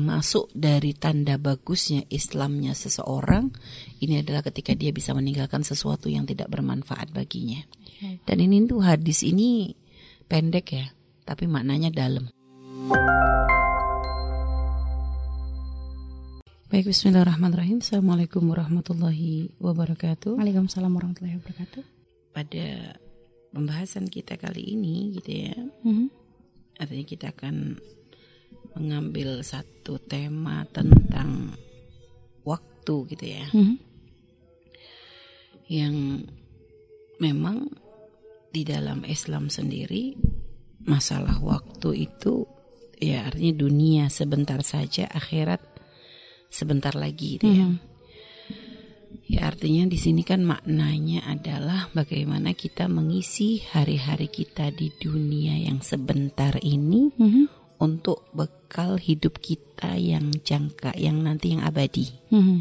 termasuk dari tanda bagusnya Islamnya seseorang ini adalah ketika dia bisa meninggalkan sesuatu yang tidak bermanfaat baginya. Dan ini tuh hadis ini pendek ya, tapi maknanya dalam. Baik, Bismillahirrahmanirrahim. Assalamualaikum warahmatullahi wabarakatuh. Waalaikumsalam warahmatullahi wabarakatuh. Pada pembahasan kita kali ini, gitu ya, Mhm. artinya kita akan mengambil satu tema tentang waktu, gitu ya, Mhm. yang memang di dalam Islam sendiri masalah waktu itu ya artinya dunia sebentar saja, akhirat sebentar lagi, gitu ya. Mhm. Ya artinya di sini kan maknanya adalah bagaimana kita mengisi hari-hari kita di dunia yang sebentar ini Mhm. Untuk bekal hidup kita yang jangka, yang nanti yang abadi. Mhm.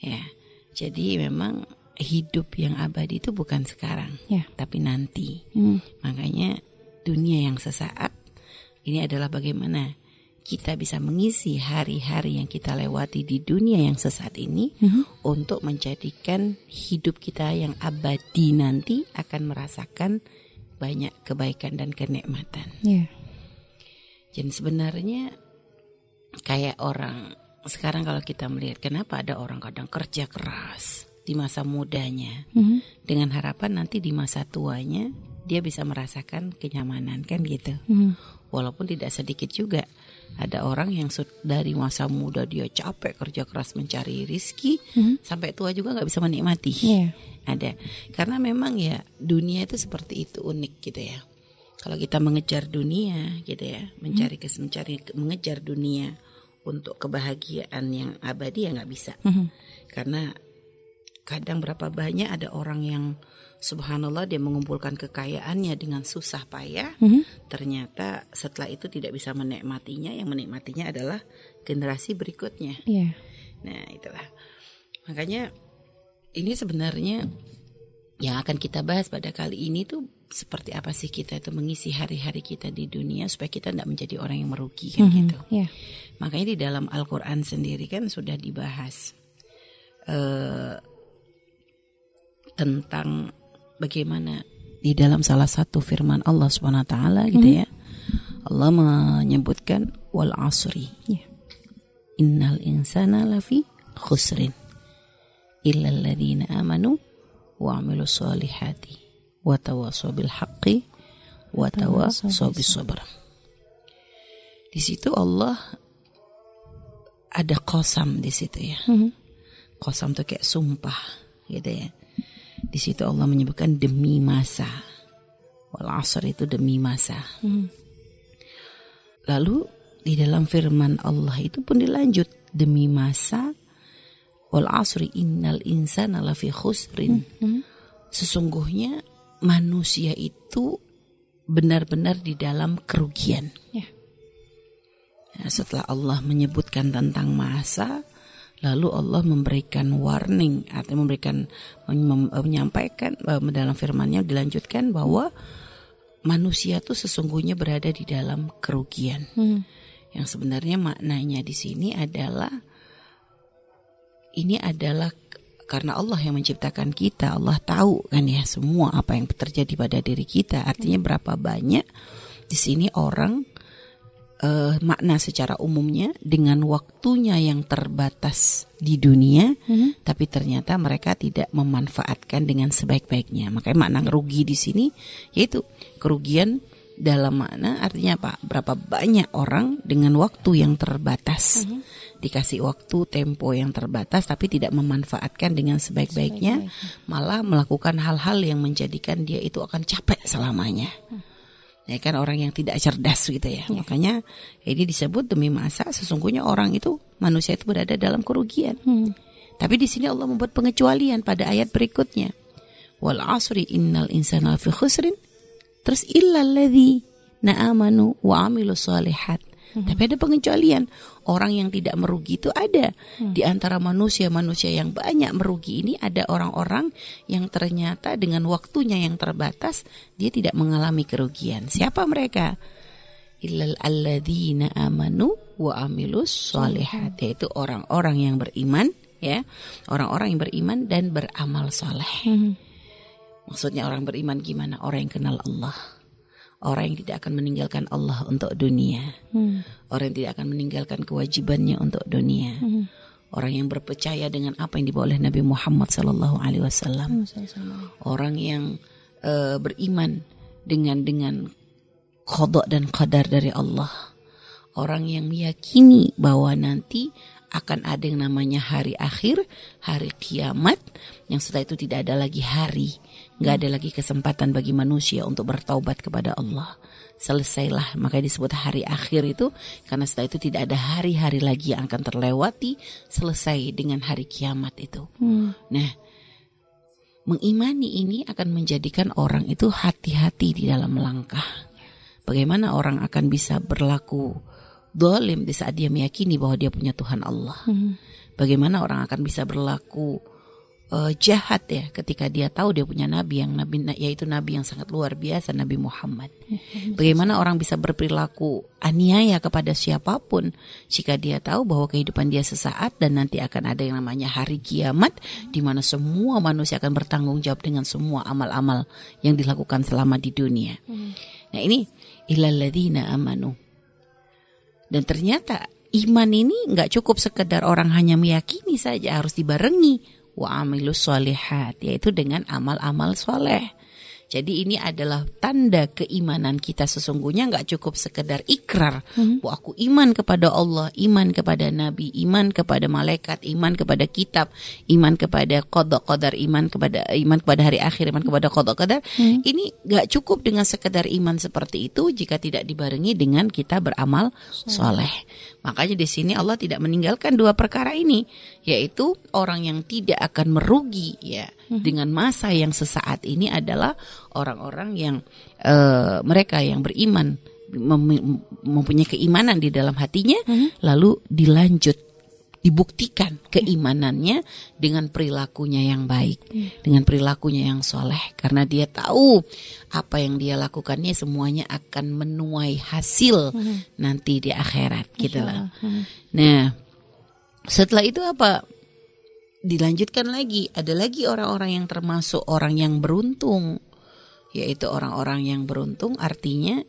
Ya, jadi memang hidup yang abadi itu bukan sekarang, Ya. tapi nanti. Mhm. Makanya dunia yang sesaat ini adalah bagaimana kita bisa mengisi hari-hari yang kita lewati di dunia yang sesaat ini Mhm. untuk menjadikan hidup kita yang abadi nanti akan merasakan banyak kebaikan dan kenikmatan. Ya. Dan sebenarnya kayak orang sekarang kalau kita melihat kenapa ada orang kadang kerja keras di masa mudanya Mhm. dengan harapan nanti di masa tuanya dia bisa merasakan kenyamanan kan gitu. Mhm. Walaupun tidak sedikit juga ada orang yang dari masa muda dia capek kerja keras mencari rizki Mhm. sampai tua juga nggak bisa menikmati. Iya. Ada karena memang ya dunia itu seperti itu unik gitu ya. Kalau kita mengejar dunia gitu ya, mencari kes mencari mengejar dunia untuk kebahagiaan yang abadi ya nggak bisa. Mhm. Karena kadang berapa banyak ada orang yang subhanallah dia mengumpulkan kekayaannya dengan susah payah Mhm. ternyata setelah itu tidak bisa menikmatinya yang menikmatinya adalah generasi berikutnya Iya. nah itulah makanya ini sebenarnya yang akan kita bahas pada kali ini tuh seperti apa sih kita itu mengisi hari-hari kita di dunia supaya kita tidak menjadi orang yang merugi kan Mhm. gitu Iya. makanya di dalam Al-Quran sendiri kan sudah dibahas eh, tentang bagaimana di dalam salah satu firman Allah Subhanahu wa taala gitu ya. Allah menyebutkan wal asri. Iya. Innal insana lafi khusrin illa alladziina amanu wa 'amilus solihati wa tawassaw bil haqqi wa tawassaw bis sabr. Di situ Allah ada kosam di situ ya. Mhm. Kosam tuh kayak sumpah gitu ya. Di situ Allah menyebutkan demi masa. Wal asr itu demi masa. Mhm. Lalu di dalam firman Allah itu pun dilanjut demi masa wal asri innal insana lafi khusrin. Mhm. Sesungguhnya manusia itu benar-benar di dalam kerugian. Ya. Nah, setelah Allah menyebutkan tentang masa, lalu Allah memberikan warning atau memberikan mem- menyampaikan eh, dalam firman-Nya dilanjutkan bahwa manusia itu sesungguhnya berada di dalam kerugian. Mhm. Yang sebenarnya maknanya di sini adalah ini adalah karena Allah yang menciptakan kita, Allah tahu kan ya semua apa yang terjadi pada diri kita. Artinya berapa banyak di sini orang eh, makna secara umumnya dengan waktunya yang terbatas di dunia, Mhm. tapi ternyata mereka tidak memanfaatkan dengan sebaik-baiknya. Makanya makna rugi di sini yaitu kerugian dalam makna artinya apa? Berapa banyak orang dengan waktu yang terbatas dikasih waktu tempo yang terbatas tapi tidak memanfaatkan dengan sebaik-baiknya malah melakukan hal-hal yang menjadikan dia itu akan capek selamanya. Ya kan orang yang tidak cerdas gitu ya. Makanya ini disebut demi masa sesungguhnya orang itu manusia itu berada dalam kerugian. Mhm. Tapi di sini Allah membuat pengecualian pada ayat berikutnya. Wal asri innal insana fi khusrin. Terus illal ladzi na'amanu wa amilu solihat. Tapi ada pengecualian. Orang yang tidak merugi itu ada. Di antara manusia-manusia yang banyak merugi ini ada orang-orang yang ternyata dengan waktunya yang terbatas dia tidak mengalami kerugian. Siapa mereka? Illal alladzina amanu wa amilus solihat yaitu orang-orang yang beriman ya orang-orang yang beriman dan beramal soleh Hmm. maksudnya orang beriman gimana orang yang kenal Allah orang yang tidak akan meninggalkan Allah untuk dunia Hmm. orang yang tidak akan meninggalkan kewajibannya untuk dunia Hmm. orang yang berpercaya dengan apa yang dibawa oleh Nabi Muhammad Sallallahu Alaihi Wasallam Sama-sama. orang yang eh, beriman dengan dengan kodok dan qadar dari Allah orang yang meyakini bahwa nanti akan ada yang namanya hari akhir, hari kiamat, yang setelah itu tidak ada lagi hari, nggak ada lagi kesempatan bagi manusia untuk bertaubat kepada Allah. Selesailah, makanya disebut hari akhir itu, karena setelah itu tidak ada hari-hari lagi yang akan terlewati, selesai dengan hari kiamat itu. Hmm. Nah, mengimani ini akan menjadikan orang itu hati-hati di dalam melangkah. Bagaimana orang akan bisa berlaku dolim di saat dia meyakini bahwa dia punya Tuhan Allah. Hmm. Bagaimana orang akan bisa berlaku eh, jahat ya ketika dia tahu dia punya nabi yang nabi yaitu nabi yang sangat luar biasa Nabi Muhammad. Bagaimana orang bisa berperilaku aniaya kepada siapa pun jika dia tahu bahwa kehidupan dia sesaat dan nanti akan ada yang namanya hari kiamat di mana semua manusia akan bertanggung jawab dengan semua amal-amal yang dilakukan selama di dunia. Nah ini ilalladzina amanu. Dan ternyata iman ini nggak cukup sekedar orang hanya meyakini saja harus dibarengi wa amilus solihat yaitu dengan amal-amal soleh. Jadi ini adalah tanda keimanan kita. Sesungguhnya nggak cukup sekedar ikrar. Bahwa aku iman kepada Allah, iman kepada Nabi, iman kepada malaikat, iman kepada kitab, iman kepada kodok kodar, iman kepada iman kepada hari akhir, iman kepada kodok kodar. Ini nggak cukup dengan sekedar iman seperti itu jika tidak dibarengi dengan kita beramal soleh. Makanya di sini Allah tidak meninggalkan dua perkara ini, yaitu orang yang tidak akan merugi ya dengan masa yang sesaat ini adalah orang-orang yang eh, mereka yang beriman mem- mempunyai keimanan di dalam hatinya, lalu dilanjut dibuktikan keimanannya dengan perilakunya yang baik, dengan perilakunya yang soleh, karena dia tahu apa yang dia lakukannya semuanya akan menuai hasil nanti di akhirat, gitu lah. Nah, setelah itu apa? Dilanjutkan lagi, ada lagi orang-orang yang termasuk orang yang beruntung, yaitu orang-orang yang beruntung artinya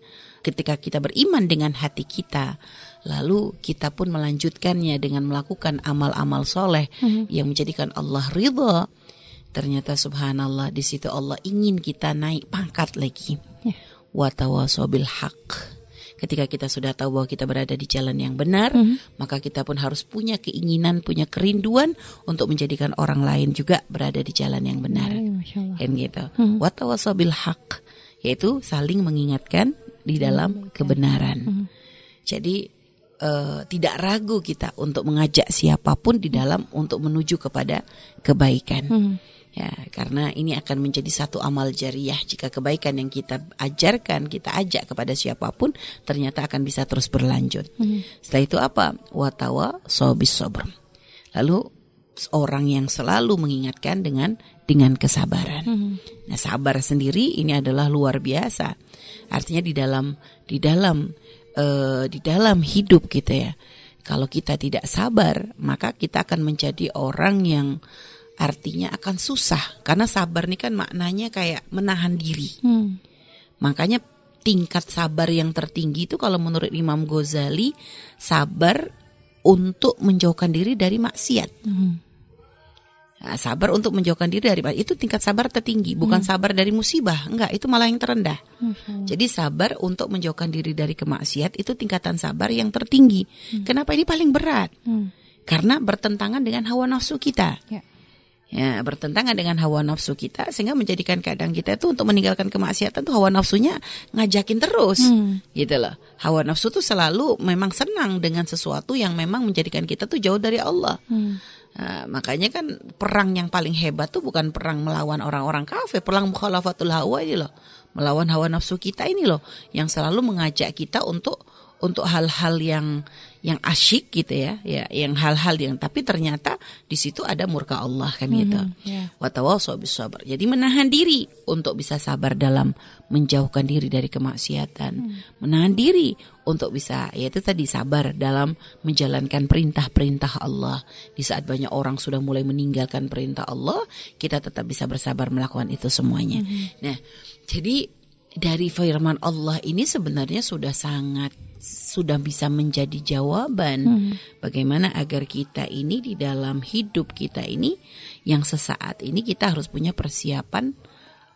ketika kita beriman dengan hati kita, lalu kita pun melanjutkannya dengan melakukan amal-amal soleh yang menjadikan Allah ridha. Ternyata subhanallah di situ Allah ingin kita naik pangkat lagi. Watawasobil haq. Ketika kita sudah tahu bahwa kita berada di jalan yang benar, maka kita pun harus punya keinginan, punya kerinduan untuk menjadikan orang lain juga berada di jalan yang benar. Allah. Kan gitu. Watawasobil haq yaitu saling mengingatkan di dalam kebenaran. Jadi eh, tidak ragu kita untuk mengajak siapa pun di dalam untuk menuju kepada kebaikan. Hmm. Ya, karena ini akan menjadi satu amal jariah jika kebaikan yang kita ajarkan, kita ajak kepada siapa pun ternyata akan bisa terus berlanjut. Setelah itu apa? Watawa sobis sobr. Lalu orang yang selalu mengingatkan dengan dengan kesabaran. Nah, sabar sendiri ini adalah luar biasa. Artinya di dalam di dalam eh, di dalam hidup kita ya. Kalau kita tidak sabar, maka kita akan menjadi orang yang artinya akan susah karena sabar ini kan maknanya kayak menahan diri. Hmm. Makanya tingkat sabar yang tertinggi itu kalau menurut Imam Ghazali sabar untuk menjauhkan diri dari maksiat. Hmm. Nah, sabar untuk menjauhkan diri dari itu tingkat sabar tertinggi, bukan sabar dari musibah. Enggak, itu malah yang terendah. Allah. Jadi sabar untuk menjauhkan diri dari kemaksiat itu tingkatan sabar yang tertinggi. Kenapa ini paling berat? Hmm. Karena bertentangan dengan hawa nafsu kita. Ya. Ya, bertentangan dengan hawa nafsu kita sehingga menjadikan kadang kita itu untuk meninggalkan kemaksiatan tuh hawa nafsunya ngajakin terus. Hmm. Gitu loh. Hawa nafsu tuh selalu memang senang dengan sesuatu yang memang menjadikan kita tuh jauh dari Allah. Hmm. Nah, makanya kan perang yang paling hebat tuh bukan perang melawan orang-orang kafir, perang mukhalafatul hawa ini loh. Melawan hawa nafsu kita ini loh yang selalu mengajak kita untuk untuk hal-hal yang yang asyik gitu ya, ya yang hal-hal yang tapi ternyata di situ ada murka Allah kan gitu. ya. Watawasau bis sabar. Jadi menahan diri untuk bisa sabar dalam menjauhkan diri dari kemaksiatan, menahan diri untuk bisa yaitu tadi sabar dalam menjalankan perintah-perintah Allah. Di saat banyak orang sudah mulai meninggalkan perintah Allah, kita tetap bisa bersabar melakukan itu semuanya. Nah, jadi dari firman Allah ini sebenarnya sudah sangat sudah bisa menjadi jawaban bagaimana agar kita ini di dalam hidup kita ini yang sesaat ini kita harus punya persiapan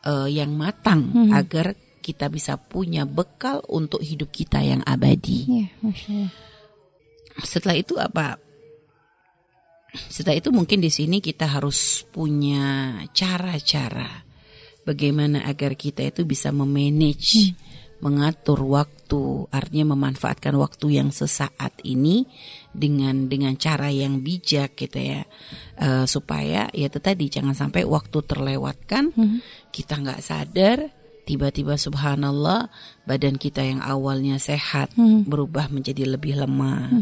eh, yang matang agar kita bisa punya bekal untuk hidup kita yang abadi. Ya, Masya Allah. Setelah itu apa? Setelah itu mungkin di sini kita harus punya cara-cara bagaimana agar kita itu bisa memanage, mengatur waktu, artinya memanfaatkan waktu yang sesaat ini dengan dengan cara yang bijak gitu ya, Eh, supaya ya itu tadi jangan sampai waktu terlewatkan, kita nggak sadar, tiba-tiba subhanallah badan kita yang awalnya sehat berubah menjadi lebih lemah.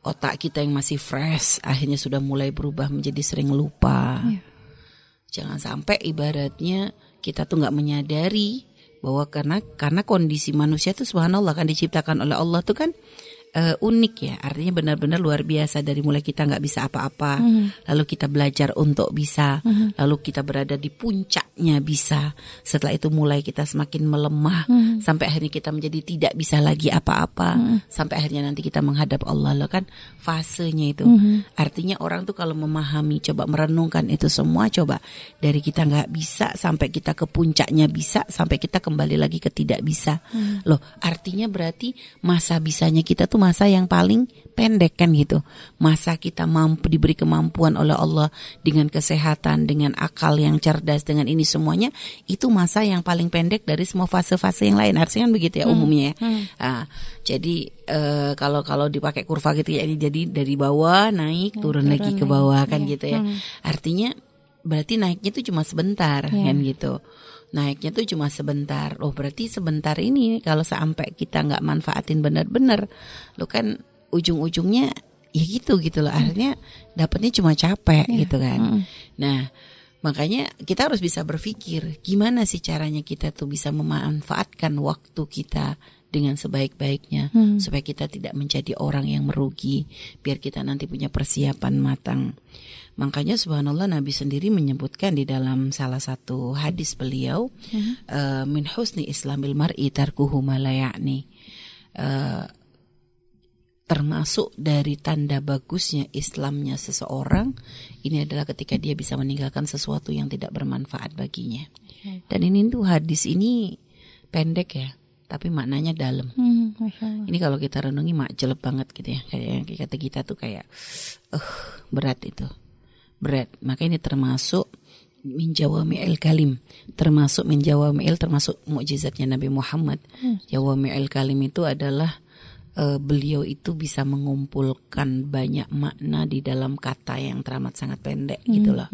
Otak kita yang masih fresh akhirnya sudah mulai berubah menjadi sering lupa. Iya. Jangan sampai ibaratnya kita tuh nggak menyadari bahwa karena karena kondisi manusia tuh subhanallah kan diciptakan oleh Allah tuh kan eh, unik ya. Artinya benar-benar luar biasa. Dari mulai kita nggak bisa apa-apa. Lalu kita belajar untuk bisa. Lalu kita berada di puncaknya bisa. Setelah itu mulai kita semakin melemah. Sampai akhirnya kita menjadi tidak bisa lagi apa-apa. Sampai akhirnya nanti kita menghadap Allah. Loh kan fasenya itu. Artinya orang tuh kalau memahami coba merenungkan itu semua coba dari kita nggak bisa sampai kita ke puncaknya bisa sampai kita kembali lagi ke tidak bisa. Loh artinya berarti masa bisanya kita tuh masa yang paling pendek kan gitu. Masa kita mampu diberi kemampuan oleh Allah dengan kesehatan dengan akal yang cerdas dengan ini semuanya itu masa yang paling pendek dari semua fase-fase yang lain. Harusnya kan begitu ya umumnya ya. Ah, jadi eh, kalau kalau dipakai kurva gitu ya ini jadi dari bawah naik turun lagi ke bawah kan gitu ya. artinya berarti naiknya itu cuma sebentar kan gitu naiknya tuh cuma sebentar. Loh berarti sebentar ini kalau sampai kita nggak manfaatin benar-benar lo kan ujung-ujungnya ya gitu gitu loh. Akhirnya dapetnya cuma capek gitu kan. Nah makanya kita harus bisa berpikir gimana sih caranya kita tuh bisa memanfaatkan waktu kita dengan sebaik-baiknya supaya kita tidak menjadi orang yang merugi biar kita nanti punya persiapan matang makanya subhanallah Nabi sendiri menyebutkan di dalam salah satu hadis beliau eh, min husni islamil mar'i tarkuhu ma la ya'ni Eh, termasuk dari tanda bagusnya Islamnya seseorang ini adalah ketika dia bisa meninggalkan sesuatu yang tidak bermanfaat baginya. Dan ini tuh hadis ini pendek ya, tapi maknanya dalam. Hmm. Ini kalau kita renungi mak jelek banget gitu ya. Kayak kata kita tuh kayak eh berat itu. Berat. Maka ini termasuk min jawami'il kalim. Termasuk min jawami'il termasuk mukjizatnya Nabi Muhammad. Jawami'il kalim itu adalah eh, beliau itu bisa mengumpulkan banyak makna di dalam kata yang teramat sangat pendek gitu loh.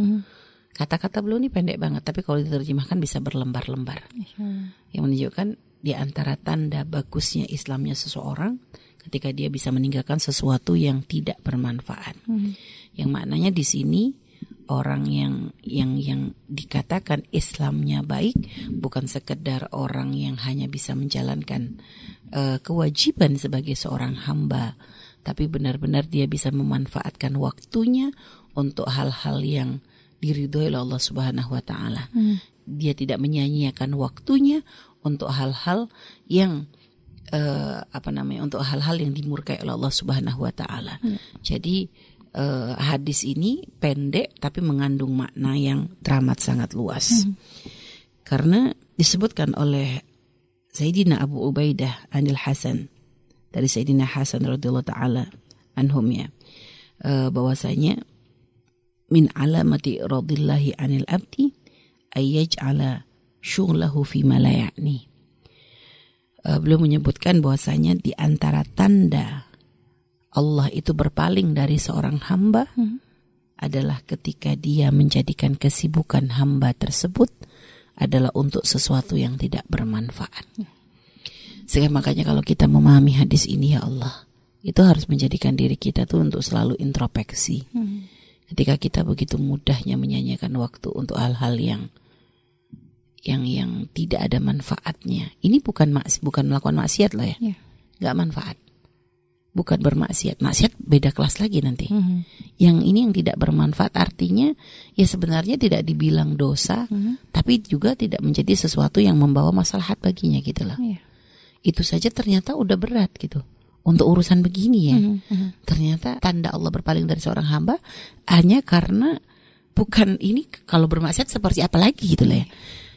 Kata-kata beliau ini pendek banget, tapi kalau diterjemahkan bisa berlembar-lembar Allah. yang menunjukkan di antara tanda bagusnya Islamnya seseorang ketika dia bisa meninggalkan sesuatu yang tidak bermanfaat. Yang maknanya di sini orang yang yang yang dikatakan Islamnya baik bukan sekedar orang yang hanya bisa menjalankan eh, kewajiban sebagai seorang hamba, tapi benar-benar dia bisa memanfaatkan waktunya untuk hal-hal yang diridhoi oleh Allah Subhanahu wa taala. Dia tidak menyia-nyiakan waktunya untuk hal-hal yang eh, apa namanya untuk hal-hal yang dimurkai oleh Allah Subhanahu wa taala. Jadi eh, hadis ini pendek tapi mengandung makna yang teramat sangat luas. Karena disebutkan oleh Sayyidina Abu Ubaidah Anil Hasan dari Sayyidina Hasan radhiyallahu taala anhum ya eh, bahwasanya min alamati radillahi anil abdi ayyaj'ala syughlahu fi ma la ya'ni. Eh, beliau menyebutkan bahwasanya di antara tanda Allah itu berpaling dari seorang hamba adalah ketika dia menjadikan kesibukan hamba tersebut adalah untuk sesuatu yang tidak bermanfaat. Sehingga makanya kalau kita memahami hadis ini ya Allah, itu harus menjadikan diri kita tuh untuk selalu introspeksi. Hmm. Ketika kita begitu mudahnya menyanyikan waktu untuk hal-hal yang yang yang tidak ada manfaatnya. Ini bukan maks bukan melakukan maksiat loh ya. Ya. nggak manfaat. Bukan bermaksiat. Maksiat beda kelas lagi nanti. Hmm. Yang ini yang tidak bermanfaat artinya ya sebenarnya tidak dibilang dosa, Hmm. tapi juga tidak menjadi sesuatu yang membawa maslahat baginya gitu loh. Ya. Itu saja ternyata udah berat gitu. Untuk urusan begini ya. Hmm. Hmm. Ternyata tanda Allah berpaling dari seorang hamba hanya karena bukan ini kalau bermaksiat seperti apa lagi gitu loh ya.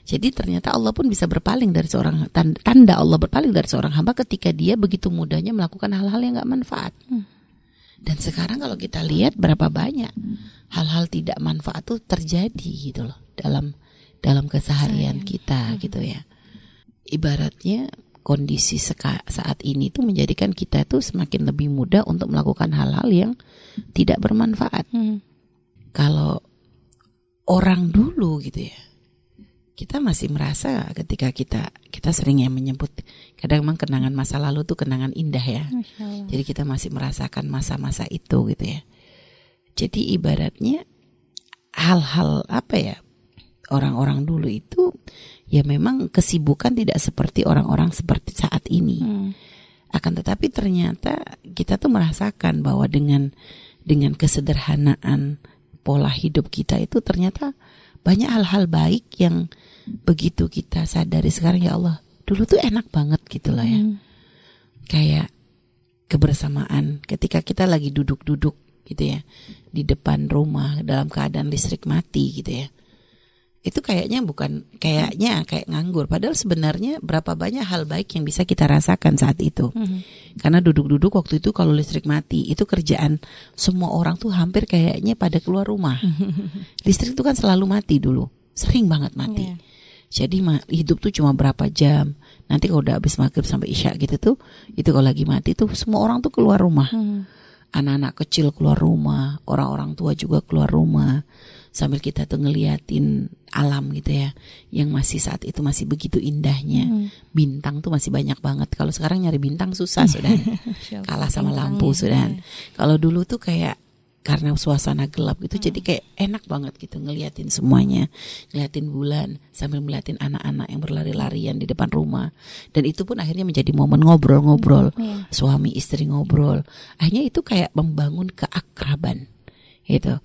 Jadi ternyata Allah pun bisa berpaling dari seorang tan- tanda Allah berpaling dari seorang hamba ketika dia begitu mudahnya melakukan hal-hal yang nggak manfaat. Hmm. Dan sekarang kalau kita lihat berapa banyak hal-hal tidak manfaat tuh terjadi gitu loh dalam dalam keseharian kita gitu ya. Ibaratnya kondisi seka- saat ini tuh menjadikan kita tuh semakin lebih mudah untuk melakukan hal-hal yang tidak bermanfaat. Hmm. Kalau orang dulu gitu ya, kita masih merasa ketika kita kita sering yang menyebut kadang memang kenangan masa lalu tuh kenangan indah ya. Jadi kita masih merasakan masa-masa itu gitu ya. Jadi ibaratnya hal-hal apa ya orang-orang dulu itu ya memang kesibukan tidak seperti orang-orang seperti saat ini. Hmm. Akan tetapi ternyata kita tuh merasakan bahwa dengan dengan kesederhanaan pola hidup kita itu ternyata banyak hal-hal baik yang begitu kita sadari sekarang ya Allah. Dulu tuh enak banget gitu loh ya. Hmm. kayak kebersamaan ketika kita lagi duduk-duduk gitu ya di depan rumah dalam keadaan listrik mati gitu ya itu kayaknya bukan kayaknya kayak nganggur. Padahal sebenarnya berapa banyak hal baik yang bisa kita rasakan saat itu. Hmm. karena duduk-duduk waktu itu kalau listrik mati itu kerjaan semua orang tuh hampir kayaknya pada keluar rumah. Listrik itu kan selalu mati dulu. Sering banget mati. Iya. jadi ma- hidup tuh cuma berapa jam. Nanti kalau udah habis maghrib sampai isya gitu tuh itu kalau lagi mati tuh semua orang tuh keluar rumah. Hmm. anak-anak kecil keluar rumah orang-orang tua juga keluar rumah sambil kita tuh ngeliatin alam gitu ya yang masih saat itu masih begitu indahnya. Hmm. bintang tuh masih banyak banget. Kalau sekarang nyari bintang susah sudah kalah sama lampu sudah kalau dulu tuh kayak karena suasana gelap gitu jadi kayak enak banget gitu ngeliatin semuanya. Ngeliatin bulan sambil ngeliatin anak-anak yang berlari-larian di depan rumah. Dan itu pun akhirnya menjadi momen ngobrol-ngobrol. Iya. suami istri ngobrol. Akhirnya itu kayak membangun keakraban gitu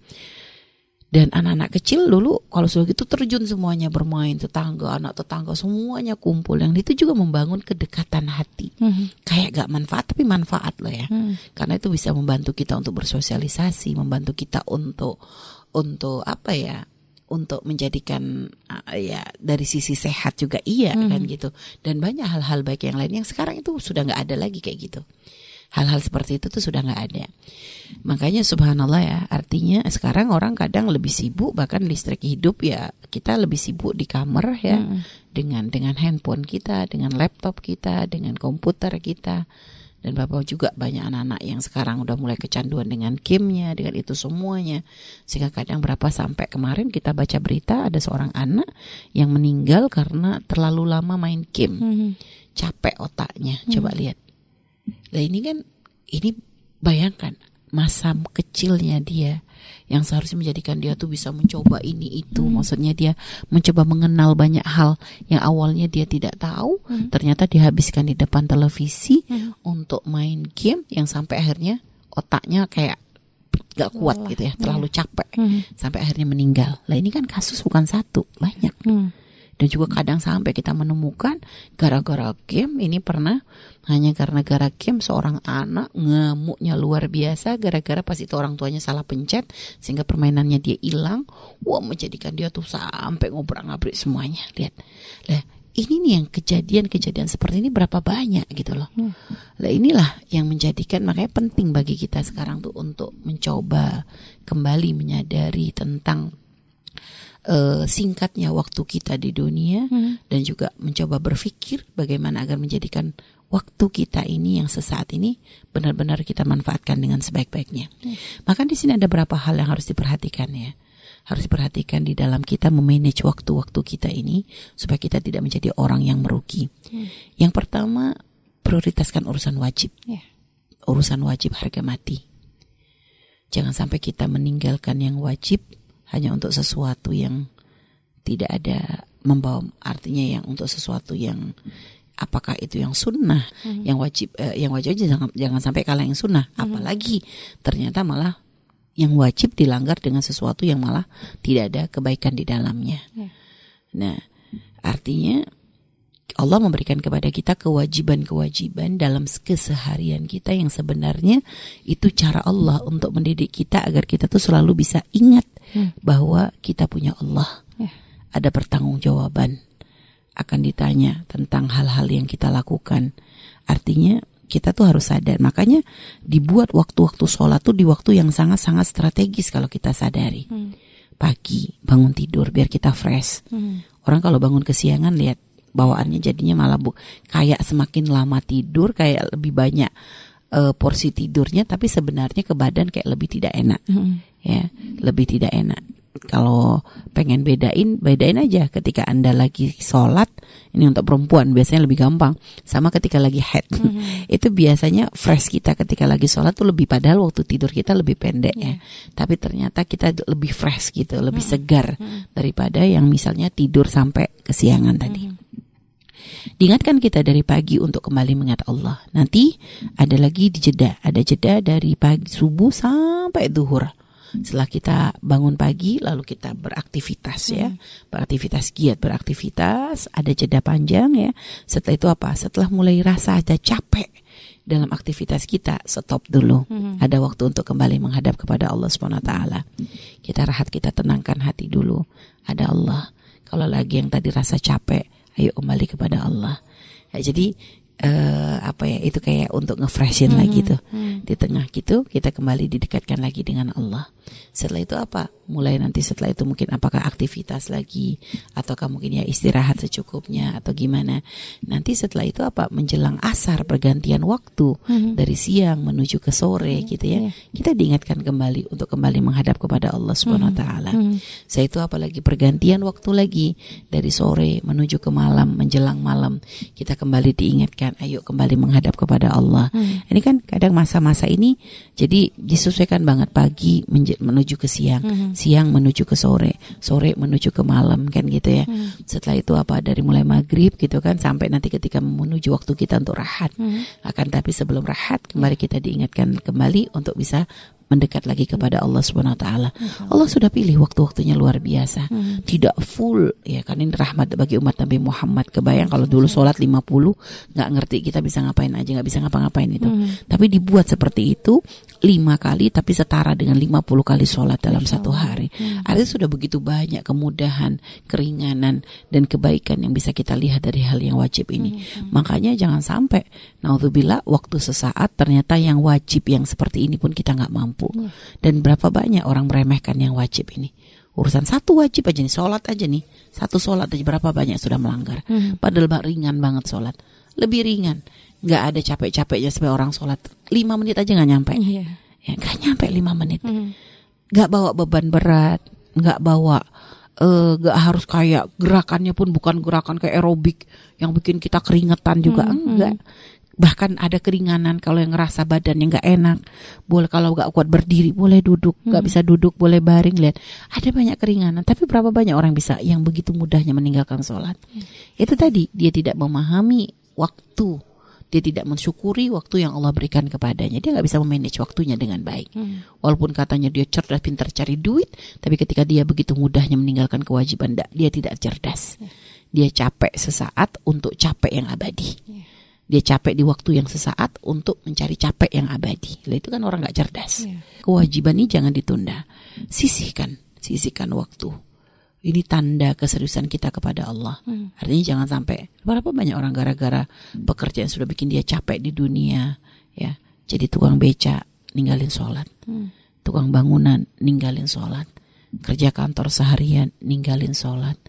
dan anak-anak kecil dulu kalau sudah gitu terjun semuanya bermain tetangga anak tetangga semuanya kumpul yang itu juga membangun kedekatan hati Hmm. kayak gak manfaat tapi manfaat loh ya Hmm. karena itu bisa membantu kita untuk bersosialisasi membantu kita untuk untuk apa ya untuk menjadikan uh, ya dari sisi sehat juga iya Hmm. kan gitu dan banyak hal-hal baik yang lain yang sekarang itu sudah nggak ada lagi kayak gitu hal-hal seperti itu tuh sudah nggak ada makanya subhanallah ya artinya sekarang orang kadang lebih sibuk bahkan listrik hidup ya kita lebih sibuk di kamar ya Hmm. dengan dengan handphone kita, dengan laptop kita, dengan komputer kita. Dan Bapak juga banyak anak-anak yang sekarang udah mulai kecanduan dengan gamenya, dengan itu semuanya. Sehingga kadang berapa sampai kemarin kita baca berita ada seorang anak yang meninggal karena terlalu lama main game. Hmm. Capek otaknya, coba lihat. Nah ini kan, ini bayangkan masa kecilnya dia yang seharusnya menjadikan dia tuh bisa mencoba ini itu maksudnya dia mencoba mengenal banyak hal yang awalnya dia tidak tahu Hmm. ternyata dihabiskan di depan televisi Hmm. untuk main game yang sampai akhirnya otaknya kayak gak kuat Lelah, gitu ya terlalu capek Hmm. sampai akhirnya meninggal lah ini kan kasus bukan satu banyak Hmm. Dan juga kadang sampai kita menemukan gara-gara game ini pernah hanya karena gara game seorang anak ngamuknya luar biasa gara-gara pas itu orang tuanya salah pencet sehingga permainannya dia hilang. Wah menjadikan dia tuh sampai ngobrak-ngabrik semuanya. Lihat. Lah ini nih yang kejadian-kejadian seperti ini berapa banyak gitu loh. Hmm. lah inilah yang menjadikan makanya penting bagi kita sekarang tuh untuk mencoba kembali menyadari tentang eh, singkatnya waktu kita di dunia Hmm. dan juga mencoba berpikir bagaimana agar menjadikan waktu kita ini yang sesaat ini benar-benar kita manfaatkan dengan sebaik-baiknya. Maka di sini ada beberapa hal yang harus diperhatikan ya. Harus diperhatikan di dalam kita memanage waktu-waktu kita ini supaya kita tidak menjadi orang yang merugi. Hmm. Yang pertama, prioritaskan urusan wajib. Ya. urusan wajib harga mati. Jangan sampai kita meninggalkan yang wajib hanya untuk sesuatu yang tidak ada membawa artinya yang untuk sesuatu yang apakah itu yang sunnah hmm. yang wajib eh, yang wajib aja jangan jangan sampai kalah yang sunnah hmm. apalagi ternyata malah yang wajib dilanggar dengan sesuatu yang malah tidak ada kebaikan di dalamnya yeah. nah artinya Allah memberikan kepada kita kewajiban-kewajiban dalam keseharian kita yang sebenarnya itu cara Allah untuk mendidik kita agar kita tuh selalu bisa ingat hmm. bahwa kita punya Allah. Yeah. Ada pertanggungjawaban akan ditanya tentang hal-hal yang kita lakukan. Artinya kita tuh harus sadar. Makanya dibuat waktu-waktu sholat tuh di waktu yang sangat-sangat strategis kalau kita sadari. Hmm. Pagi bangun tidur biar kita fresh. Hmm. Orang kalau bangun kesiangan lihat bawaannya jadinya malah bu kayak semakin lama tidur kayak lebih banyak uh, porsi tidurnya tapi sebenarnya ke badan kayak lebih tidak enak. Hmm. Ya, lebih tidak enak kalau pengen bedain, bedain aja ketika Anda lagi sholat, ini untuk perempuan biasanya lebih gampang. Sama ketika lagi head, mm-hmm. itu biasanya fresh kita ketika lagi sholat tuh lebih padahal waktu tidur kita lebih pendek yeah. ya. Iya. Tapi ternyata kita lebih fresh gitu, lebih mm-hmm. segar mm-hmm. daripada yang misalnya tidur sampai kesiangan tadi. Mm-hmm. Diingatkan kita dari pagi untuk kembali mengingat Allah. Nanti ada lagi di jeda, ada jeda dari pagi subuh sampai duhur. Setelah kita bangun pagi lalu kita beraktivitas ya. Hmm. beraktivitas giat beraktivitas. Ada jeda panjang ya. Setelah itu apa? Setelah mulai rasa ada capek dalam aktivitas kita stop dulu. Hmm. ada waktu untuk kembali menghadap kepada Allah Subhanahu taala. Kita rahat kita tenangkan hati dulu. Ada Allah. Kalau lagi yang tadi rasa capek ayo kembali kepada Allah. Ya, jadi uh, apa ya itu kayak untuk ngefreshin hmm, lagi tuh. hmm. di tengah gitu kita kembali didekatkan lagi dengan Allah. Setelah itu apa mulai nanti setelah itu mungkin apakah aktivitas lagi ataukah mungkin ya istirahat secukupnya atau gimana nanti setelah itu apa menjelang asar pergantian waktu hmm. dari siang menuju ke sore hmm. gitu ya yeah. kita diingatkan kembali untuk kembali menghadap kepada Allah Subhanahu wa hmm. taala hmm. saya itu apalagi pergantian waktu lagi dari sore menuju ke malam menjelang malam kita kembali diingatkan ayo kembali menghadap kepada Allah hmm. ini kan kadang masa-masa ini jadi disesuaikan banget pagi menuju ke siang hmm siang menuju ke sore, sore menuju ke malam kan gitu ya. Hmm. Setelah itu apa dari mulai maghrib gitu kan sampai nanti ketika menuju waktu kita untuk rahat. Hmm. Akan tapi sebelum rahat kembali kita diingatkan kembali untuk bisa mendekat lagi kepada Allah Subhanahu wa taala. Allah sudah pilih waktu-waktunya luar biasa. Hmm. Tidak full ya kan ini rahmat bagi umat Nabi Muhammad. Kebayang kalau dulu sholat 50 nggak ngerti kita bisa ngapain aja nggak bisa ngapa-ngapain itu. Hmm. Tapi dibuat seperti itu lima kali tapi setara dengan 50 kali sholat dalam satu hari. Hmm. Artinya sudah begitu banyak kemudahan, keringanan dan kebaikan yang bisa kita lihat dari hal yang wajib ini. Hmm. Makanya jangan sampai naudzubillah waktu sesaat ternyata yang wajib yang seperti ini pun kita nggak mampu mampu. Hmm. Dan berapa banyak orang meremehkan yang wajib ini. Urusan satu wajib aja nih, sholat aja nih. Satu sholat aja berapa banyak sudah melanggar. Hmm. Padahal ringan banget sholat. Lebih ringan. Gak ada capek-capeknya sebagai orang sholat. Lima menit aja gak nyampe. Yeah. Ya, gak nyampe lima menit. Hmm. Gak bawa beban berat. Gak bawa uh, gak harus kayak gerakannya pun bukan gerakan kayak aerobik yang bikin kita keringetan juga hmm, enggak bahkan ada keringanan kalau yang ngerasa badannya nggak enak. Boleh kalau nggak kuat berdiri boleh duduk. Nggak hmm. bisa duduk boleh baring lihat. Ada banyak keringanan tapi berapa banyak orang bisa yang begitu mudahnya meninggalkan sholat? Hmm. itu tadi dia tidak memahami waktu. Dia tidak mensyukuri waktu yang Allah berikan kepadanya. Dia nggak bisa memanage waktunya dengan baik. Hmm. walaupun katanya dia cerdas pintar cari duit tapi ketika dia begitu mudahnya meninggalkan kewajiban dia tidak cerdas. Hmm. dia capek sesaat untuk capek yang abadi. Hmm dia capek di waktu yang sesaat untuk mencari capek yang abadi. Lah itu kan orang nggak cerdas. Yeah. Kewajiban ini jangan ditunda. Sisihkan, sisihkan waktu. Ini tanda keseriusan kita kepada Allah. Hmm. Artinya jangan sampai berapa banyak orang gara-gara pekerjaan sudah bikin dia capek di dunia, ya. Jadi tukang beca ninggalin sholat, hmm. tukang bangunan ninggalin sholat, kerja kantor seharian ninggalin sholat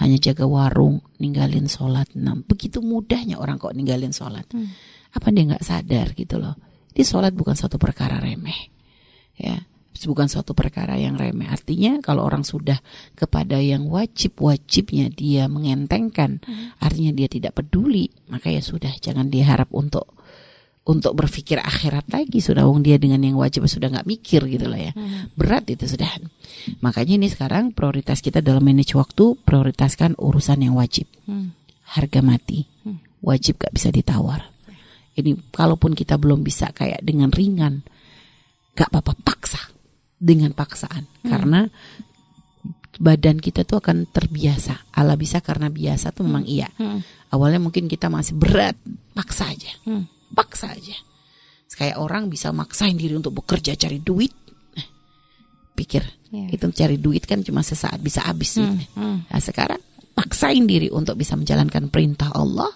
hanya jaga warung, ninggalin sholat. Nah, begitu mudahnya orang kok ninggalin sholat. Hmm. Apa dia nggak sadar gitu loh? Di sholat bukan satu perkara remeh, ya, bukan suatu perkara yang remeh. Artinya kalau orang sudah kepada yang wajib-wajibnya dia mengentengkan, hmm. artinya dia tidak peduli, maka ya sudah, jangan diharap untuk untuk berpikir akhirat lagi. Sudah wong dia dengan yang wajib sudah nggak mikir gitu lah ya. Berat itu sudah. Makanya ini sekarang prioritas kita dalam manage waktu prioritaskan urusan yang wajib. Hmm. harga mati. Wajib gak bisa ditawar. Ini kalaupun kita belum bisa kayak dengan ringan gak apa-apa paksa. Dengan paksaan. Karena badan kita tuh akan terbiasa. Ala bisa karena biasa tuh memang iya. Hmm. awalnya mungkin kita masih berat paksa aja. Hmm. Paksa aja kayak orang bisa maksain diri untuk bekerja cari duit Eh, pikir Iya. itu cari duit kan cuma sesaat bisa habis Hmm. Hmm. Nah, sekarang paksain diri untuk bisa menjalankan perintah Allah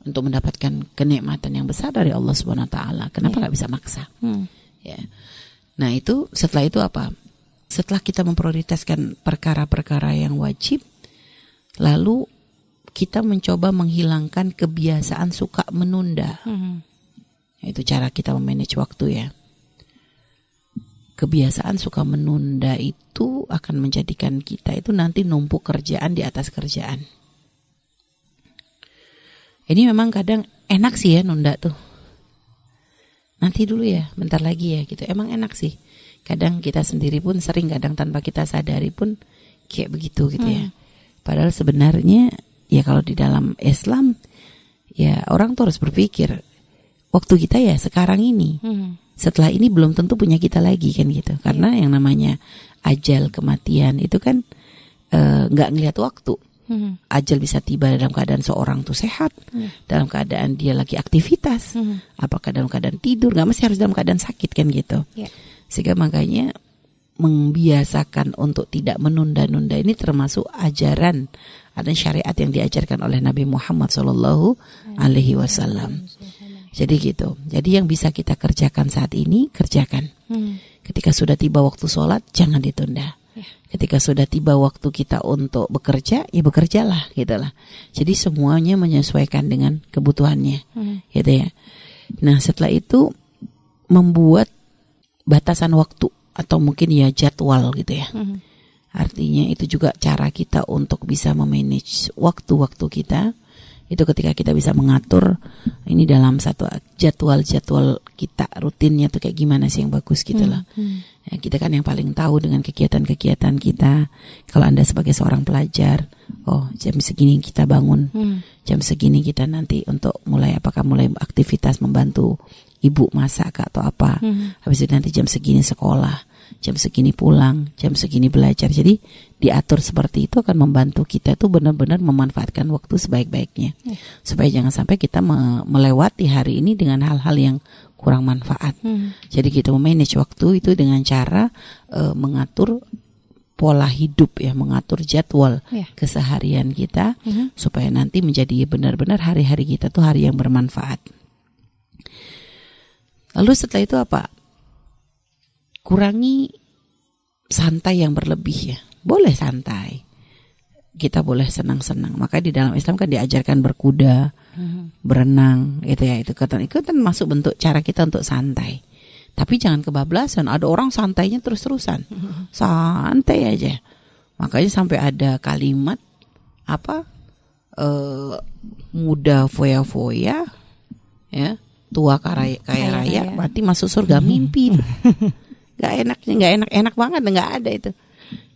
untuk mendapatkan kenikmatan yang besar dari Allah Subhanahu wa taala. Kenapa nggak bisa maksa? Hmm. Ya. Nah, itu setelah itu apa? Setelah kita memprioritaskan perkara-perkara yang wajib, lalu kita mencoba menghilangkan kebiasaan suka menunda. Hmm. Itu cara kita memanage waktu ya. Kebiasaan suka menunda itu akan menjadikan kita itu nanti numpuk kerjaan di atas kerjaan. Ini memang kadang enak sih ya nunda tuh. Nanti dulu ya, bentar lagi ya gitu. Emang enak sih. Kadang kita sendiri pun sering kadang tanpa kita sadari pun kayak begitu gitu ya. Padahal sebenarnya ya kalau di dalam Islam ya orang tuh harus berpikir waktu kita ya sekarang ini. Hmm. Setelah ini belum tentu punya kita lagi kan gitu. Karena yang namanya ajal kematian itu kan eh, nggak ngelihat waktu. Hmm. Ajal bisa tiba dalam keadaan seorang tuh sehat, Iya. dalam keadaan dia lagi aktivitas, Hmm. apakah dalam keadaan tidur, nggak mesti harus dalam keadaan sakit kan gitu. Iya. Sehingga makanya membiasakan untuk tidak menunda-nunda ini termasuk ajaran ada syariat yang diajarkan oleh Nabi Muhammad Shallallahu Alaihi Wasallam. Jadi gitu. Jadi yang bisa kita kerjakan saat ini kerjakan. Hmm. Ketika sudah tiba waktu sholat jangan ditunda. Ya. Ketika sudah tiba waktu kita untuk bekerja ya bekerjalah gitulah. Jadi semuanya menyesuaikan dengan kebutuhannya Hmm. gitu ya. Nah setelah itu membuat batasan waktu atau mungkin ya jadwal gitu ya. Hmm. Artinya itu juga cara kita untuk bisa memanage waktu-waktu kita. Itu ketika kita bisa mengatur ini dalam satu jadwal-jadwal kita rutinnya tuh kayak gimana sih yang bagus gitu lah. Hmm. Ya, kita kan yang paling tahu dengan kegiatan-kegiatan kita. Kalau Anda sebagai seorang pelajar, oh jam segini kita bangun, Hmm. jam segini kita nanti untuk mulai apakah mulai aktivitas membantu ibu masak atau apa. Hmm. Habis itu nanti jam segini sekolah, jam segini pulang, jam segini belajar. Jadi diatur seperti itu akan membantu kita tuh benar-benar memanfaatkan waktu sebaik-baiknya. Ya. Supaya jangan sampai kita me- melewati hari ini dengan hal-hal yang kurang manfaat. Hmm. Jadi kita memanage waktu itu dengan cara eh, mengatur pola hidup ya, mengatur jadwal Ya. keseharian kita Mhm. supaya nanti menjadi benar-benar hari-hari kita tuh hari yang bermanfaat. Lalu setelah itu apa? Kurangi santai yang berlebih ya. Boleh santai. Kita boleh senang-senang. Maka di dalam Islam kan diajarkan berkuda, Hmm. berenang, gitu ya. Itu kan itu kan masuk bentuk cara kita untuk santai. Tapi jangan kebablasan. Ada orang santainya terus-terusan. Santai aja. Makanya sampai ada kalimat apa? eh muda foya-foya ya, tua kaya, kaya raya, raya. mati masuk surga mimpi. Gak enak, nggak enak, enak banget, nggak ada itu.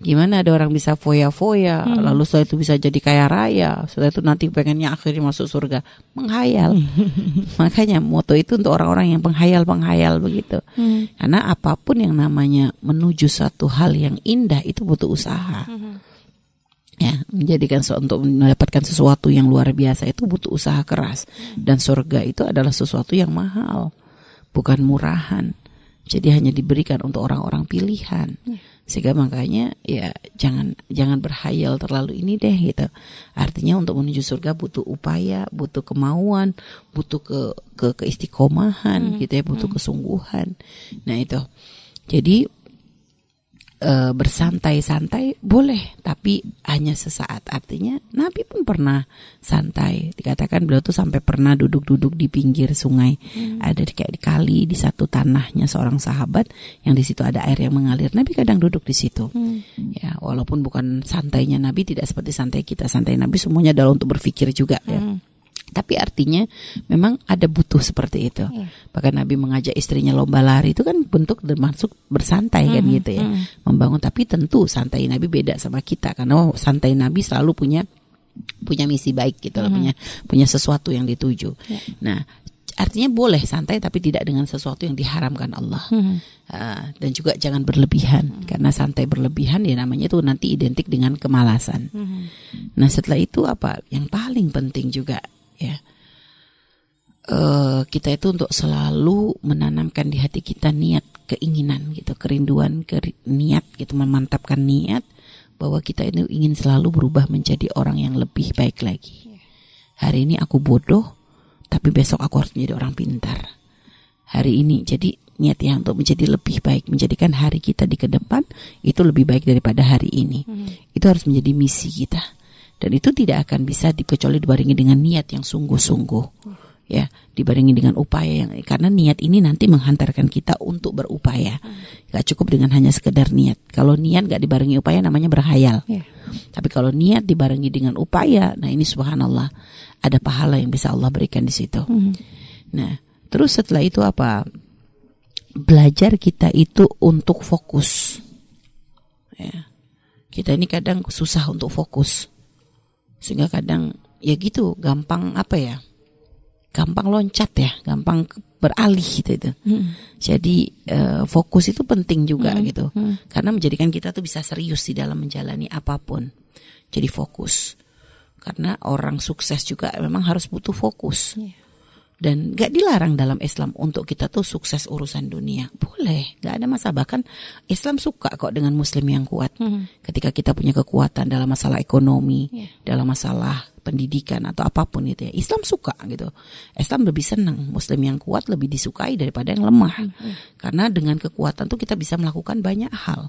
Gimana ada orang bisa foya-foya, lalu setelah itu bisa jadi kaya raya, setelah itu nanti pengennya akhirnya masuk surga, menghayal. Makanya moto itu untuk orang-orang yang penghayal-penghayal begitu. Hmm. Karena apa pun yang namanya menuju satu hal yang indah itu butuh usaha. Ya, menjadikan untuk mendapatkan sesuatu yang luar biasa itu butuh usaha keras. Dan surga itu adalah sesuatu yang mahal, bukan murahan. Jadi hanya diberikan untuk orang-orang pilihan. Sehingga makanya ya jangan jangan berhayal terlalu ini deh gitu. Artinya untuk menuju surga butuh upaya, butuh kemauan, butuh ke ke keistiqomahan gitu ya, butuh kesungguhan. Nah itu. Jadi eh, bersantai-santai boleh, tapi hanya sesaat. Artinya Nabi pun pernah santai. Dikatakan beliau tuh sampai pernah duduk-duduk di pinggir sungai. Ada di, kayak di kali di satu tanahnya seorang sahabat yang di situ ada air yang mengalir. Nabi kadang duduk di situ. Hmm. Ya, walaupun bukan santainya Nabi tidak seperti santai kita. Santai Nabi semuanya adalah untuk berpikir juga ya. Hmm. Tapi artinya memang ada butuh seperti itu. Iya. Bahkan Nabi mengajak istrinya lomba lari itu kan bentuk termasuk bersantai kan Mhm, gitu ya. mhm. Membangun tapi tentu santai Nabi beda sama kita karena santai Nabi selalu punya punya misi baik gitu loh, Mhm. punya punya sesuatu yang dituju. Ya. Nah, artinya boleh santai tapi tidak dengan sesuatu yang diharamkan Allah. Mhm. Ah, dan juga jangan berlebihan karena santai berlebihan ya namanya itu nanti identik dengan kemalasan. Mhm. Nah setelah itu apa? Yang paling penting juga ya eh kita itu untuk selalu menanamkan di hati kita niat keinginan gitu, kerinduan, keri- niat gitu, memantapkan niat bahwa kita itu ingin selalu berubah menjadi orang yang lebih baik lagi. Hari ini aku bodoh, tapi besok aku harus menjadi orang pintar. Hari ini jadi niat yang untuk menjadi lebih baik, menjadikan hari kita di ke depan itu lebih baik daripada hari ini. Itu harus menjadi misi kita. Dan itu tidak akan bisa dikecuali dibarengi dengan niat yang sungguh-sungguh. Ya, dibarengi dengan upaya yang karena niat ini nanti menghantarkan kita untuk berupaya. Gak cukup dengan hanya sekedar niat. Kalau niat gak dibarengi upaya namanya berhayal. Ya. Tapi kalau niat dibarengi dengan upaya, nah ini subhanallah ada pahala yang bisa Allah berikan di situ. Mhm. Nah, terus setelah itu apa? Belajar kita itu untuk fokus. Ya. Kita ini kadang susah untuk fokus. Sehingga kadang ya gitu, gampang apa ya? Gampang loncat ya, gampang beralih gitu itu. Mhm. Jadi eh, fokus itu penting juga Mhm. gitu. Mhm. Karena menjadikan kita tuh bisa serius di dalam menjalani apa pun. Jadi fokus. Karena orang sukses juga memang harus butuh fokus. Iya. Dan gak dilarang dalam Islam untuk kita tuh sukses urusan dunia. Boleh, gak ada masalah. Bahkan Islam suka kok dengan muslim yang kuat. Mhm. Ketika kita punya kekuatan dalam masalah ekonomi, Iya. dalam masalah pendidikan atau apa pun itu ya. Islam suka gitu. Islam lebih senang muslim yang kuat lebih disukai daripada yang lemah. Karena dengan kekuatan tuh kita bisa melakukan banyak hal.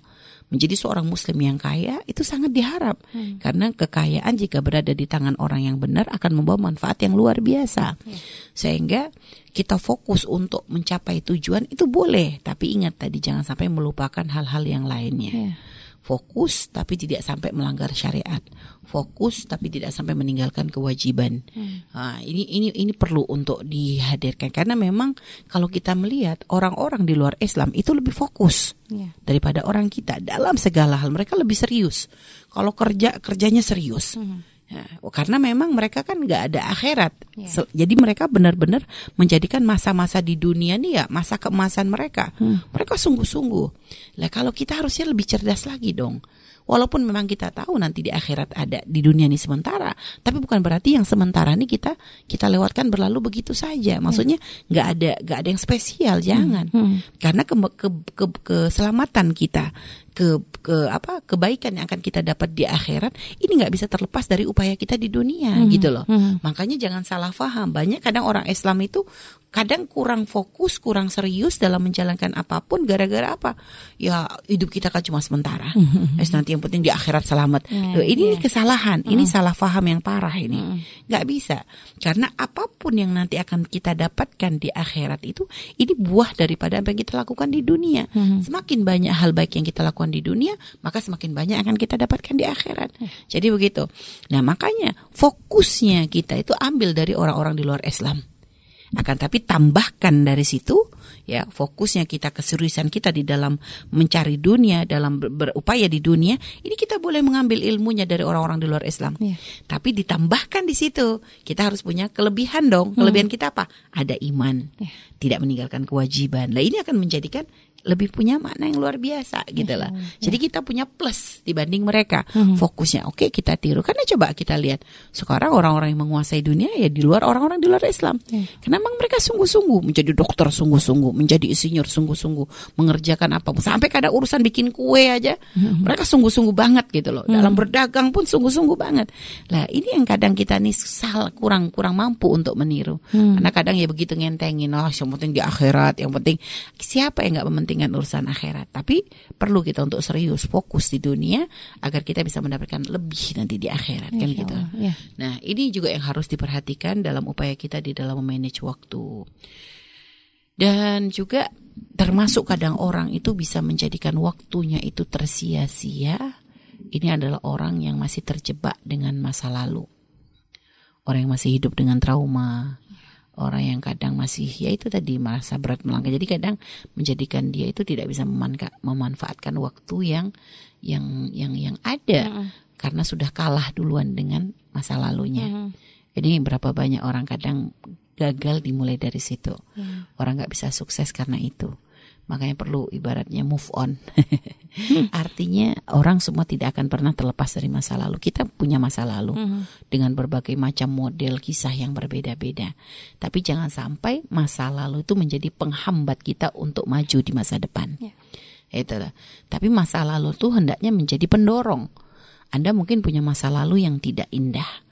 Menjadi seorang muslim yang kaya itu sangat diharap. Karena kekayaan jika berada di tangan orang yang benar akan membawa manfaat yang luar biasa. Sehingga kita fokus untuk mencapai tujuan itu boleh, tapi ingat tadi jangan sampai melupakan hal-hal yang lainnya Ya. Fokus tapi tidak sampai melanggar syariat. Fokus tapi tidak sampai meninggalkan kewajiban. Nah, ini ini ini perlu untuk dihadirkan. Karena memang kalau kita melihat orang-orang di luar Islam itu lebih fokus Ya. daripada orang kita. Dalam segala hal mereka lebih serius. Kalau kerja kerjanya serius Ya, karena memang mereka kan nggak ada akhirat, Ya. Se- jadi mereka benar-benar menjadikan masa-masa di dunia nih ya masa keemasan mereka. Mereka sungguh-sungguh. Lah kalau kita harusnya lebih cerdas lagi dong. Walaupun memang kita tahu nanti di akhirat ada di dunia ini sementara, tapi bukan berarti yang sementara ini kita kita lewatkan berlalu begitu saja. Maksudnya nggak ada nggak ada yang spesial, jangan. Hmm. Karena ke, ke, ke, keselamatan kita, ke ke apa kebaikan yang akan kita dapat di akhirat ini nggak bisa terlepas dari upaya kita di dunia Hmm. gitu loh. Hmm. Makanya jangan salah paham. Banyak kadang orang Islam itu kadang kurang fokus, kurang serius dalam menjalankan apa pun gara-gara apa? Ya hidup kita kan cuma sementara. Es nanti yang penting di akhirat selamat. Ya, Loh, ini ini kesalahan, ini salah paham yang parah ini. nggak bisa. Karena apa pun yang nanti akan kita dapatkan di akhirat itu ini buah daripada apa yang kita lakukan di dunia. Semakin banyak hal baik yang kita lakukan di dunia, maka semakin banyak akan kita dapatkan di akhirat. Jadi begitu. Nah, makanya fokusnya kita itu ambil dari orang-orang di luar Islam. Akan tapi tambahkan dari situ ya fokusnya kita keseriusan kita di dalam mencari dunia, dalam ber- berupaya di dunia, ini kita boleh mengambil ilmunya dari orang-orang di luar Islam. Iya. Tapi ditambahkan di situ, kita harus punya kelebihan dong. Kelebihan kita apa? Ada iman. Iya. Tidak meninggalkan kewajiban. Lah ini akan menjadikan lebih punya makna yang luar biasa gitu lah. Jadi kita punya plus dibanding mereka. Fokusnya oke kita tiru. Karena coba kita lihat sekarang orang-orang yang menguasai dunia ya di luar orang-orang di luar Islam. Karena memang mereka sungguh-sungguh menjadi dokter sungguh-sungguh, menjadi insinyur sungguh-sungguh, mengerjakan apa sampai kadang urusan bikin kue aja mereka sungguh-sungguh banget gitu loh. Dalam berdagang pun sungguh-sungguh banget. Lah ini yang kadang kita nih salah kurang kurang mampu untuk meniru. Karena kadang ya begitu ngentengin, oh yang penting di akhirat, yang penting siapa yang nggak mementingkan urusan akhirat. Tapi perlu kita untuk serius fokus di dunia agar kita bisa mendapatkan lebih nanti di akhirat kan gitu. Ya. Nah, ini juga yang harus diperhatikan dalam upaya kita di dalam memanage waktu. Dan juga termasuk kadang orang itu bisa menjadikan waktunya itu tersia-sia. Ini adalah orang yang masih terjebak dengan masa lalu. orang yang masih hidup dengan trauma, orang yang kadang masih ya itu tadi merasa berat melangkah. Jadi kadang menjadikan dia itu tidak bisa memanfa- memanfaatkan waktu yang yang yang yang ada karena sudah kalah duluan dengan masa lalunya. Jadi berapa banyak orang kadang gagal dimulai dari situ. Ya. Orang nggak bisa sukses karena itu. Makanya perlu ibaratnya move on. Artinya orang semua tidak akan pernah terlepas dari masa lalu. Kita punya masa lalu Mhm. dengan berbagai macam model kisah yang berbeda-beda. Tapi jangan sampai masa lalu itu menjadi penghambat kita untuk maju di masa depan. Ya. Itulah. Tapi masa lalu itu hendaknya menjadi pendorong. Anda mungkin punya masa lalu yang tidak indah.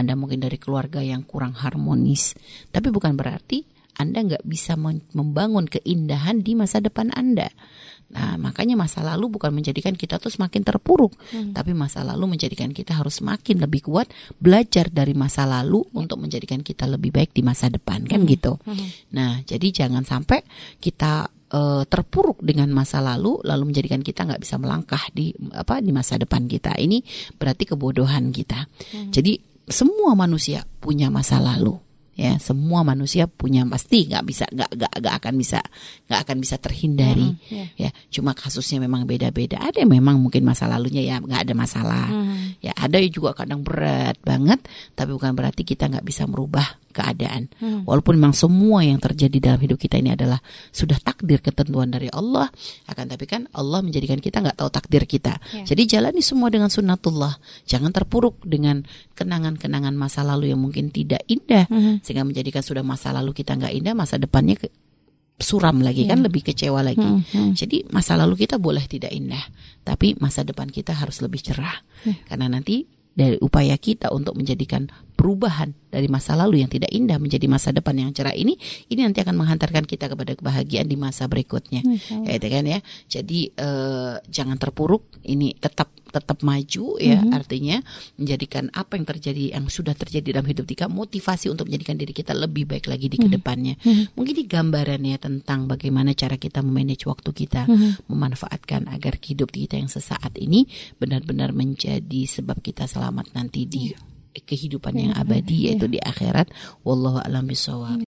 Anda mungkin dari keluarga yang kurang harmonis. Tapi bukan berarti Anda nggak bisa membangun keindahan di masa depan Anda. Nah, makanya masa lalu bukan menjadikan kita tuh semakin terpuruk, tapi masa lalu menjadikan kita harus semakin lebih kuat belajar dari masa lalu untuk menjadikan kita lebih baik di masa depan, kan gitu. Nah, jadi jangan sampai kita eh, terpuruk dengan masa lalu lalu menjadikan kita nggak bisa melangkah di apa di masa depan kita. Ini berarti kebodohan kita. Jadi semua manusia punya masa lalu ya semua manusia punya pasti nggak bisa nggak nggak nggak akan bisa nggak akan bisa terhindari Mm, ya. ya cuma kasusnya memang beda-beda ada yang memang mungkin masa lalunya ya nggak ada masalah Mhm. ya ada yang juga kadang berat banget tapi bukan berarti kita nggak bisa merubah keadaan Hmm. walaupun memang semua yang terjadi dalam hidup kita ini adalah sudah takdir ketentuan dari Allah akan tapi kan Allah menjadikan kita nggak tahu takdir kita Ya. jadi jalani semua dengan sunnatullah jangan terpuruk dengan kenangan-kenangan masa lalu yang mungkin tidak indah Mhm. sehingga menjadikan sudah masa lalu kita nggak indah masa depannya ke- suram lagi kan Ya. lebih kecewa lagi Mhm. Mhm. jadi masa lalu kita boleh tidak indah, tapi masa depan kita harus lebih cerah. Ya. Karena nanti dari upaya kita untuk menjadikan perubahan dari masa lalu yang tidak indah menjadi masa depan yang cerah ini, ini nanti akan menghantarkan kita kepada kebahagiaan di masa berikutnya. Ya, itu kan ya. Jadi eh, jangan terpuruk, ini tetap tetap maju ya, Mhm. artinya menjadikan apa yang terjadi yang sudah terjadi dalam hidup kita motivasi untuk menjadikan diri kita lebih baik lagi di Mhm. ke depannya. Mhm. Mungkin ini gambarannya tentang bagaimana cara kita memanage waktu kita Mhm. memanfaatkan agar hidup kita yang sesaat ini benar-benar menjadi sebab kita selamat nanti di kehidupan yang abadi yaitu di akhirat. Wallahu alam bisawab